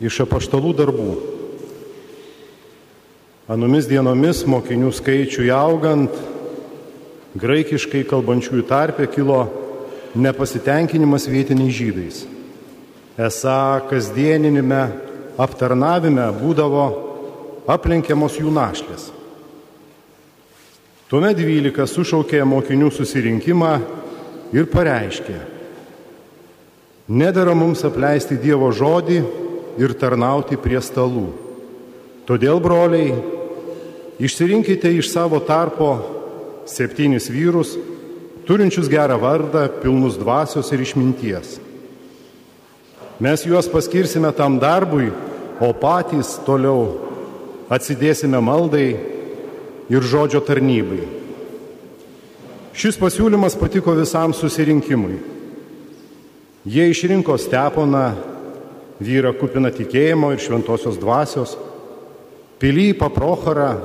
iš apaštalų darbų. Anomis dienomis mokinių skaičiui augant, graikiškai kalbančiųjų tarpe kilo nepasitenkinimas vietiniais žydais. Esą kasdieninime aptarnavime būdavo aplenkiamos jų našlės. Tuomet dvylika sušaukė mokinių susirinkimą ir pareiškė, nedara mums apleisti Dievo žodį ir tarnauti prie stalų. Todėl, broliai, išsirinkite iš savo tarpo septynis vyrus, turinčius gerą vardą, pilnus dvasios ir išminties. Mes juos paskirsime tam darbui, o patys toliau atsidėsime maldai ir žodžio tarnybai. Šis pasiūlymas patiko visam susirinkimui. Jie išrinko Steponą, vyrą kupiną tikėjimo ir šventosios dvasios, Pilypą Prochorą,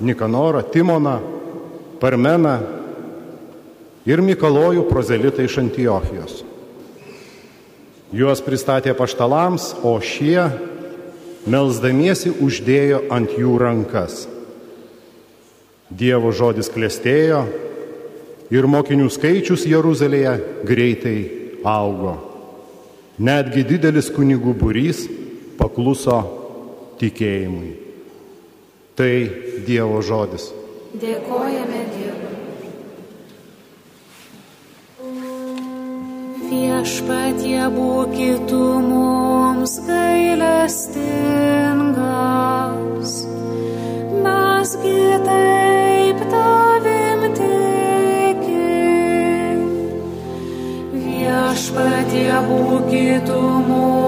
Nikanorą, Timoną, Parmeną ir Mikalojų prozelitą iš Antiochijos. Juos pristatė paštalams, o šie, melzdamiesi, uždėjo ant jų rankas. Dievo žodis klėstėjo ir mokinių skaičius Jeruzalėje greitai augo. Netgi didelis kunigų būrys pakluso tikėjimui. Tai Dievo žodis. Dėkojame Dievui. Viešpatie būkitų mums gailestingas, mesgi taip Viešpatie būkitų mums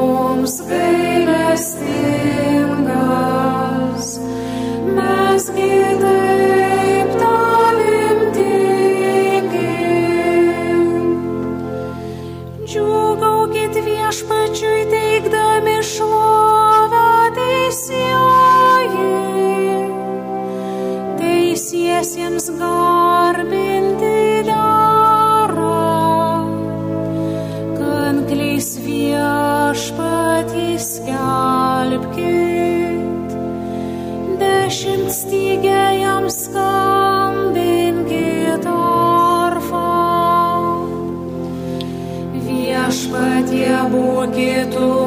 būkitų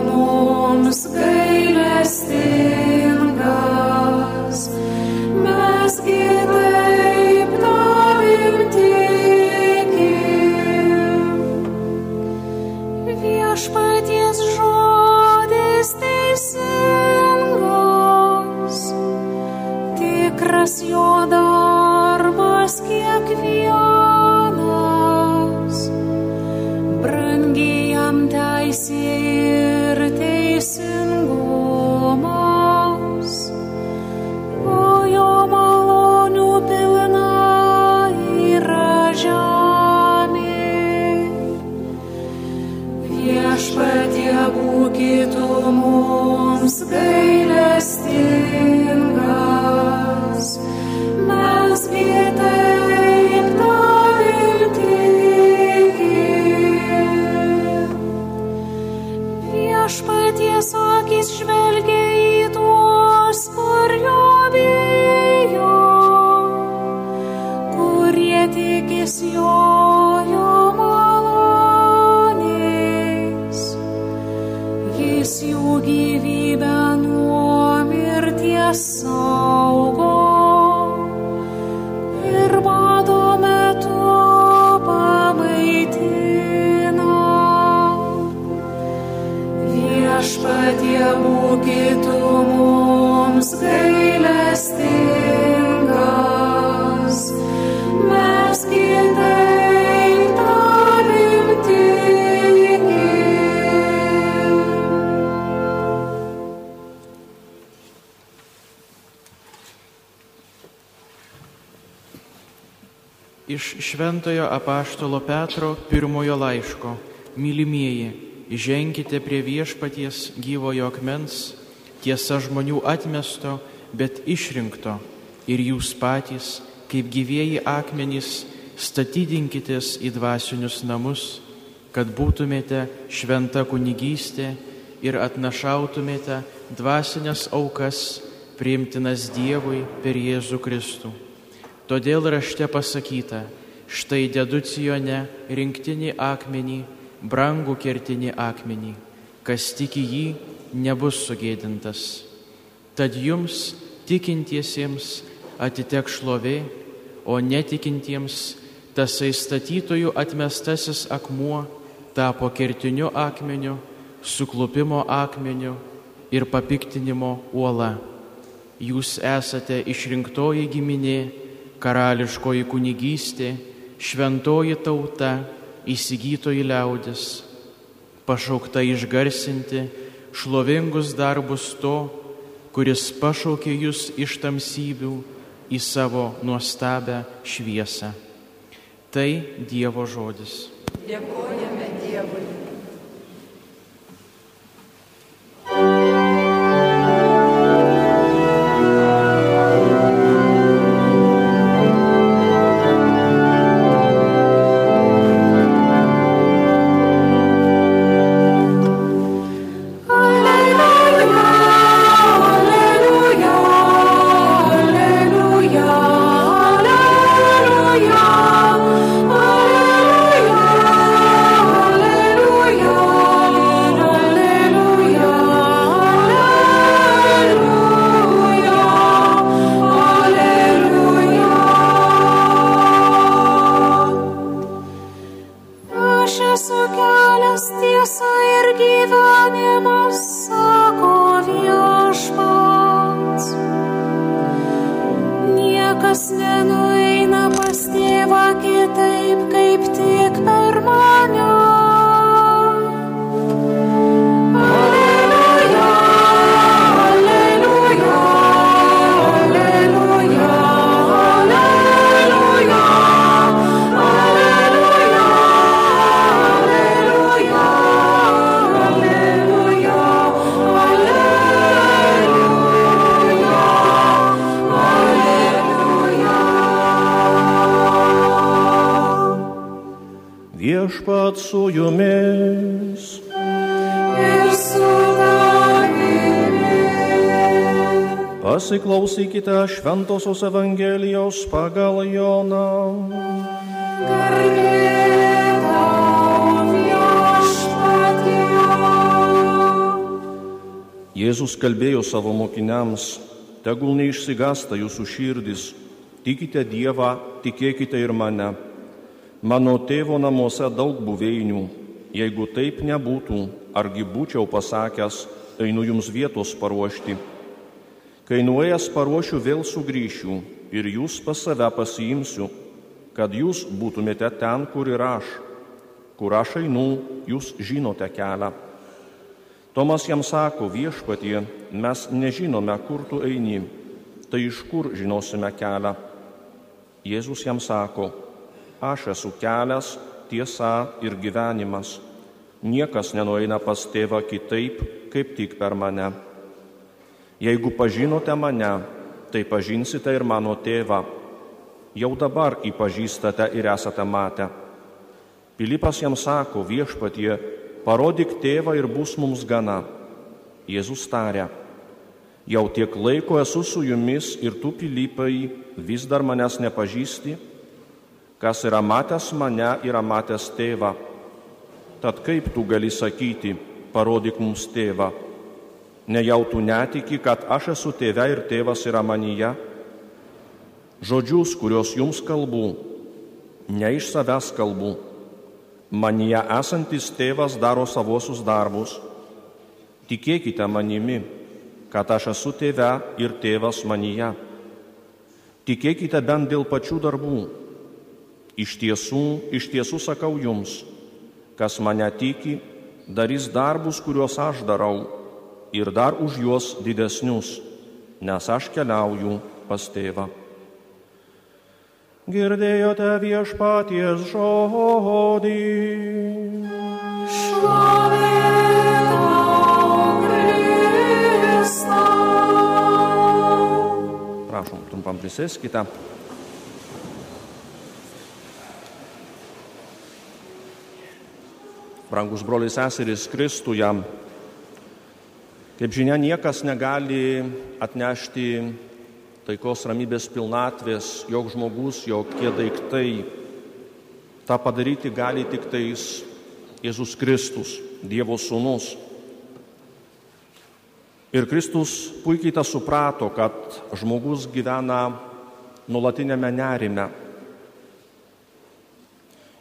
Jis jų gyvybę nuo mirties saugo Iš Šventojo apaštalo Petro pirmojo laiško. Mylimieji, ženkite prie viešpaties gyvojo akmens, tiesa žmonių atmesto, bet išrinkto. Ir jūs patys, kaip gyvieji akmenys, statydinkitės į dvasinius namus, kad būtumėte šventa kunigystė, ir atnašautumėte dvasinės aukas, priimtinas Dievui per Jėzų Kristų. Todėl rašte pasakyta, štai deducijone rinktinį akmenį, brangų kertinį akmenį, kas tiki jį, nebus sugėdintas. Tad jums, tikintiesiems, atitek šlovė, o netikintiems tasai statytojų atmestasis akmuo tapo kertiniu akmeniu, suklupimo akmeniu ir papiktinimo uola. Jūs esate išrinktoji giminė, karališkoji kunigystė, šventoji tauta, įsigytoji liaudis, pašaukta išgarsinti šlovingus darbus to, kuris pašaukė jūs iš tamsybių į savo nuostabę šviesą. Tai Dievo žodis. Dėkojame Dievui. Viešpat su jumis. ir su tavimi. Pasiklausykite Šventojios Evangelijos pagal Joną. Garbė. Jėzus kalbėjo savo mokiniams, tegul neišsigasta jūsų širdis, tikite Dievą, tikėkite ir mane. Mano tėvo namuose daug buveinių, jeigu taip nebūtų, argi būčiau pasakęs, einu jums vietos paruošti. Kai nuėjęs paruošiu, vėl sugrįšiu ir jūs pas save pasiimsiu, kad jūs būtumėte ten, kur ir aš. Kur aš einu, jūs žinote kelią. Tomas jam sako, viešpatie, mes nežinome, kur tu eini, tai iš kur žinosime kelią. Jėzus jam sako, aš esu kelias, tiesa ir gyvenimas. Niekas nenueina pas tėvą kitaip, kaip tik per mane. Jeigu pažinote mane, tai pažinsite ir mano tėvą. Jau dabar jį pažįstate ir esate matę. Pilypas jam sako, viešpatie, parodyk tėvą ir bus mums gana. Jėzus tarė, jau tiek laiko esu su jumis ir tu, Pilypai, vis dar manęs nepažįsti. Kas yra matęs mane, yra matęs tėvą. Tad kaip tu gali sakyti, parodyk mums tėvą? Nejau tu netiki, kad aš esu tėve ir tėvas yra manyje? Žodžius, kuriuos jums kalbu, ne iš savęs kalbu. Manyje esantis tėvas daro savosius darbus. Tikėkite manimi, kad aš esu tėve ir tėvas manyje. Tikėkite bent dėl pačių darbų. Iš tiesų, iš tiesų sakau jums, kas mane tiki, darys darbus, kuriuos aš darau, ir dar už juos didesnius, nes aš keliauju pas tėvą. Girdėjote viešpaties žodį. Šlovė tau, Kristau. Prašom, trumpam prisėskite. Brangus broliai seserys Kristuje, Kaip žinia, niekas negali atnešti taikos ramybės pilnatvės, jog žmogus, jokie daiktai. Ta padaryti gali tik tais Jėzus Kristus, Dievo Sūnus. Ir Kristus puikiai tą suprato, kad žmogus gyvena nulatinėme nerime.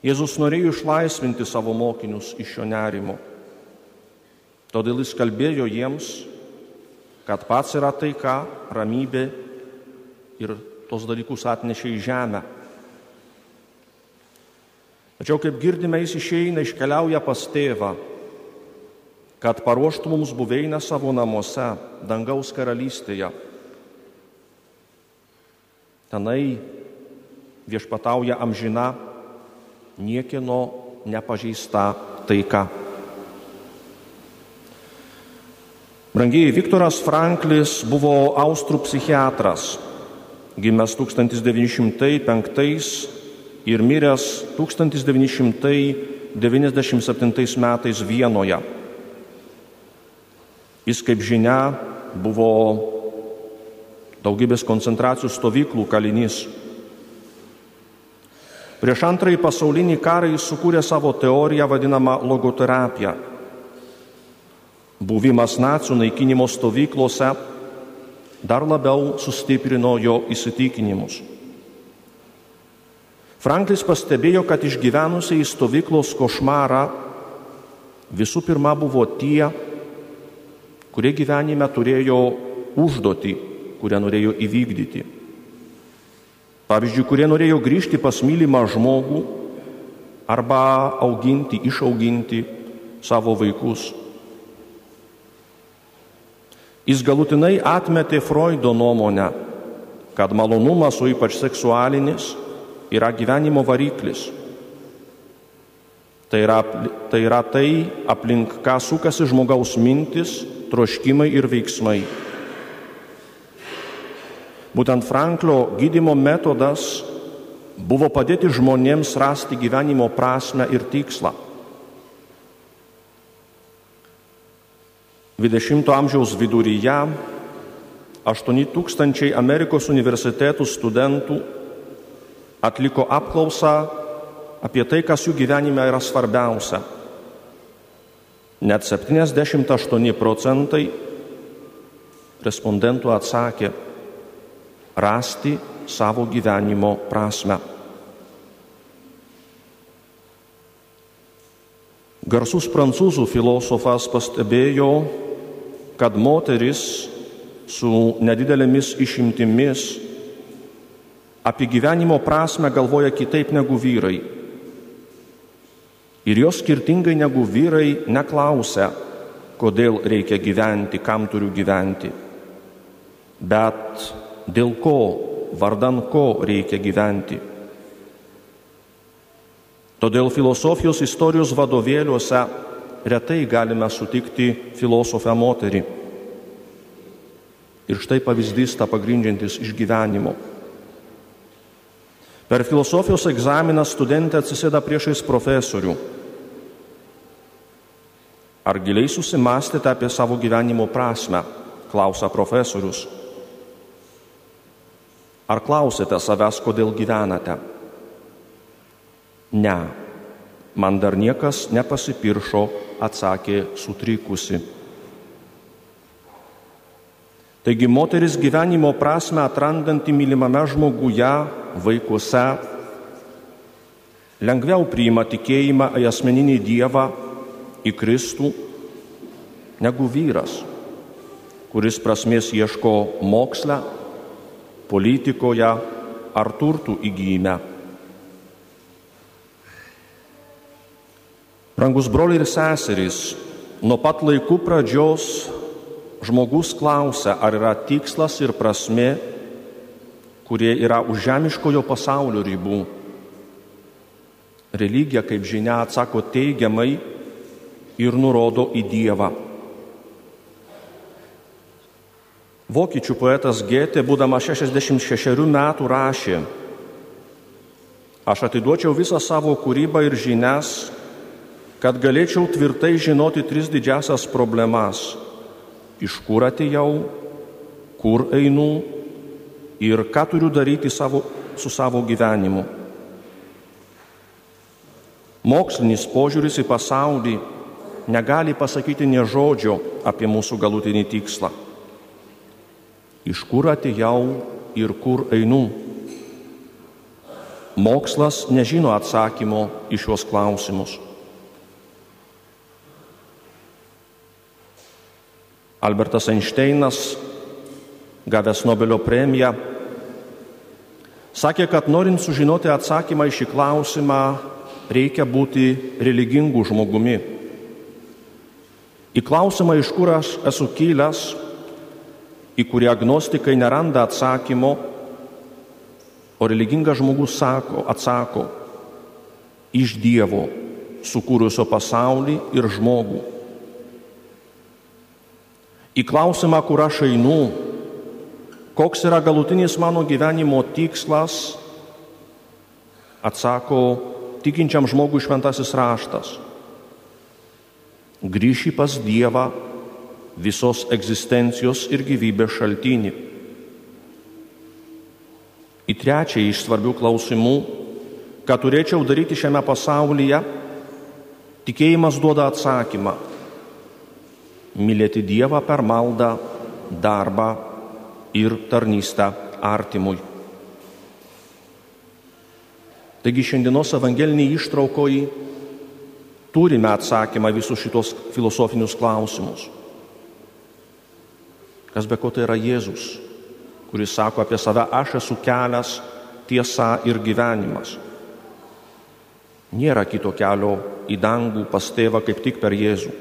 Jėzus norėjo išlaisvinti savo mokinius iš šio nerimo. Todėl jis kalbėjo jiems, kad pats yra taika, ramybė ir tos dalykus atnešė į žemę. Tačiau, kaip girdime, jis išeina, iškeliauja pas tėvą, kad paruoštų mums buveinę savo namuose, dangaus karalystėje. Tenai viešpatauja amžina, niekieno nepažeista taika. Brangiai, Viktoras Franklis buvo austrų psichiatras, gimęs 1905 ir miręs 1997 metais Vienoje. Jis, kaip žinia, buvo daugybės koncentracijų stovyklų kalinys. Prieš antrąjį pasaulinį karą jis sukūrė savo teoriją vadinamą logoterapiją. Buvimas nacijų naikinimo stovyklose dar labiau sustiprino jo įsitikinimus. Franklis pastebėjo, kad išgyvenusiai stovyklos košmarą visų pirma buvo tie, kurie gyvenime turėjo užduotį, kurią norėjo įvykdyti. Pavyzdžiui, kurie norėjo grįžti pas mylimą žmogų arba auginti, išauginti savo vaikus. Jis galutinai atmetė Freudo nuomonę, kad malonumas, o ypač seksualinis, yra gyvenimo variklis. Tai yra, tai yra tai, aplink ką sukasi žmogaus mintis, troškimai ir veiksmai. Būtent Franklio gydimo metodas buvo padėti žmonėms rasti gyvenimo prasme ir tikslą. 20-ojo amžiaus viduryje 8 tūkstančiai Amerikos universitetų studentų atliko apklausą apie tai, kas jų gyvenime yra svarbiausia. Net 78 procentai respondentų atsakė rasti savo gyvenimo prasme. Garsus prancūzų filosofas pastebėjo, kad moteris su nedidelėmis išimtimis apie gyvenimo prasme galvoja kitaip negu vyrai. Ir jos skirtingai negu vyrai neklausia, kodėl reikia gyventi, kam turiu gyventi, bet dėl ko, vardan ko reikia gyventi. Todėl filosofijos istorijos vadovėliuose retai galime sutikti filosofę moterį. Ir štai pavyzdys tą pagrindžiantis išgyvenimo. Per filosofijos egzaminą studentė atsisėda priešais profesorių. Ar giliai susimastėte apie savo gyvenimo prasme? klausia profesorius. Ar klausėte savęs, kodėl gyvenate? Ne, man dar niekas nepasipiršo, atsakė sutrikusi. Taigi moteris gyvenimo prasme atrandanti mylimame žmoguje, vaikuose, lengviau priima tikėjimą į asmeninį Dievą, į Kristų, negu vyras, kuris prasmės ieško moksle, politikoje ar turtų įgyjime. Rangus broliai ir seserys, nuo pat laikų pradžios žmogus klausia, ar yra tikslas ir prasme, kurie yra už žemiškojo pasaulio ribų. Religija, kaip žinia, atsako teigiamai ir nurodo į Dievą. Vokiečių poetas Gėtė, būdamas 66 metų, rašė, aš atiduočiau visą savo kūrybą ir žinias, kad galėčiau tvirtai žinoti tris didžiasias problemas iš kur atėjau, kur einu ir ką turiu daryti savo, su savo gyvenimu. Mokslinis požiūris į pasaulį negali pasakyti ne žodžio apie mūsų galutinį tikslą. Iš kur atėjau ir kur einu. Mokslas nežino atsakymo į šios klausimus. Albertas Einšteinas, gavęs Nobelio premiją, sakė, kad norint sužinoti atsakymą į šį klausimą, reikia būti religingų žmogumi. Į klausimą, iš kur aš esu kilęs, į kurį agnostikai neranda atsakymo, o religingas žmogus sako, atsako iš Dievo, sukūrusio pasaulį ir žmogų. Į klausimą, kur aš einu, koks yra galutinis mano gyvenimo tikslas, atsako tikinčiam žmogui šventasis raštas. Grįši pas Dievą visos egzistencijos ir gyvybės šaltinį. Į trečią iš svarbių klausimų, ką turėčiau daryti šiame pasaulyje, tikėjimas duoda atsakymą mylėti Dievą per maldą, darbą ir tarnystę artimui. Taigi šiandienos evangeliniai ištraukoji turime atsakymą visus šitos filosofinius klausimus. Kas be ko tai yra Jėzus, kuris sako apie save, aš esu kelias, tiesa ir gyvenimas. Nėra kito kelio į dangų pas tėvą kaip tik per Jėzų.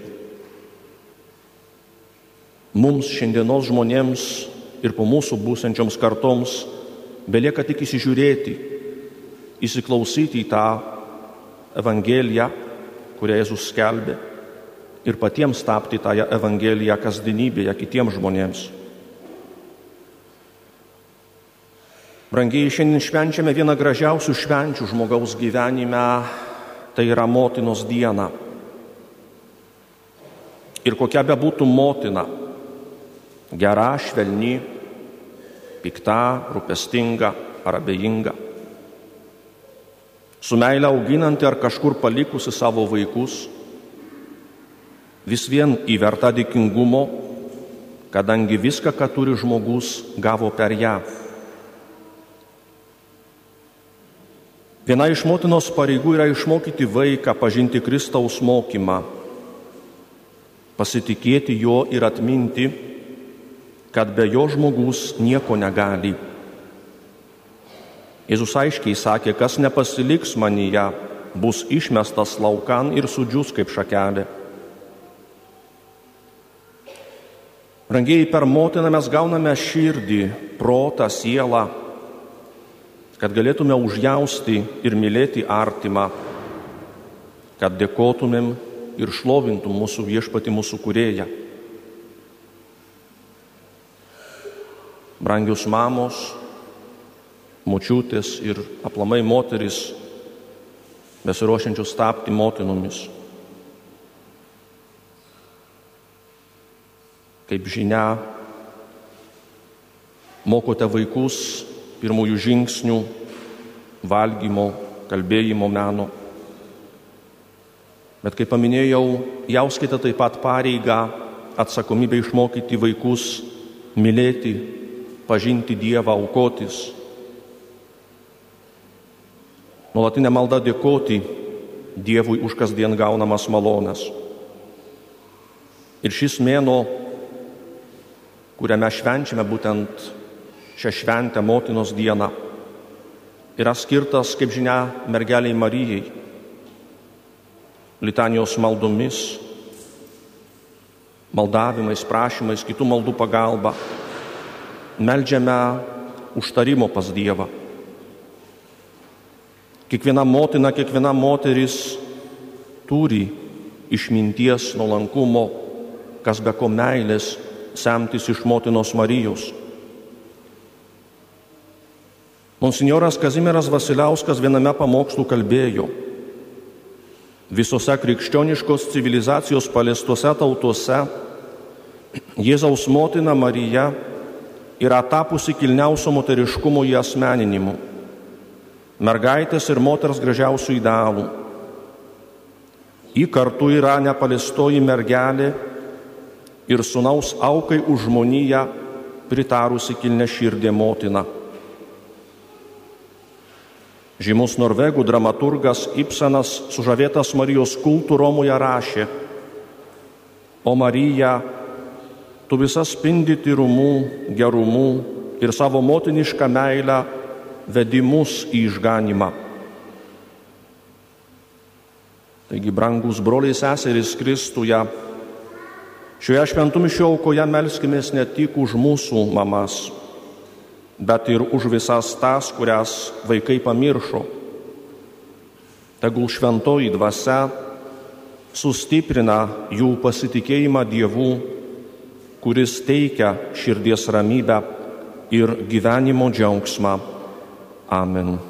Mums šiandienos žmonėms ir po mūsų būsančioms kartoms belieka tik įsižiūrėti, įsiklausyti į tą Evangeliją, kurią Jėzus skelbė ir patiems tapti tą Evangeliją kasdienybėje kitiems žmonėms. Brangiai, šiandien švenčiame vieną gražiausių švenčių žmogaus gyvenime, tai yra motinos diena. Ir kokia be būtų motina, gera, švelni, pikta, rūpestinga ar abejinga. Su meilė auginanti ar kažkur palikusi savo vaikus, vis vien įverta dėkingumo, kadangi viską, ką turi žmogus, gavo per ją. Viena iš motinos pareigų yra išmokyti vaiką pažinti Kristaus mokymą, pasitikėti jo ir atminti, kad be jo žmogus nieko negali. Jėzus aiškiai sakė, kas nepasiliks manyje, bus išmestas laukan ir sudžius kaip šakelė. Rangiai per motiną mes gauname širdį, protą, sielą, kad galėtume užjausti ir mylėti artimą, kad dėkotumėm ir šlovintum mūsų viešpati, mūsų kurėją. Brangius mamos, močiutės ir aplamai moteris, besiruošiančios tapti motinomis. Kaip žinia, mokote vaikus pirmųjų žingsnių, valgymo, kalbėjimo meno. Bet kaip paminėjau, jauskite taip pat pareigą atsakomybę išmokyti vaikus mylėti, pažinti Dievą, aukotis. Nuolatinė malda dėkoti Dievui už kasdien gaunamas malonas. Ir šis mėno, kuriame švenčiame būtent šią šventę motinos dieną, yra skirtas, kaip žinia, mergeliai Marijai, litanijos maldomis, maldavimais, prašymais, kitų maldų pagalba. Meldžiame užtarimo pas Dievą. Kiekviena motina, kiekviena moteris turi išminties, nuolankumo, kas be ko meilės semtis iš motinos Marijos. Monsignoras Kazimieras Vasiliauskas viename pamokslų kalbėjo, visose krikščioniškos civilizacijos paliestose tautose Jėzaus motina Marija yra tapusi kilniausio moteriškumo į asmeninimu, mergaitės ir moters gražiausių idealų. Į kartu yra nepalistoji mergelė ir sunaus aukai už žmoniją pritarusi kilne širdė motina. Žymus norvegų dramaturgas Ibsenas sužavėtas Marijos kultų Romoje rašė, o Marija, tu visas spindi tyrumu, gerumu ir savo motinišką meilę vedimus į išganimą. Taigi, brangus broliai seserys Kristuje, šioje šventų mišio aukoje melskimės ne tik už mūsų mamas, bet ir už visas tas, kurias vaikai pamiršo. Tegul šventoji dvasia sustiprina jų pasitikėjimą Dievu, kuris teikia širdies ramybę ir gyvenimo džiaugsmą. Amen.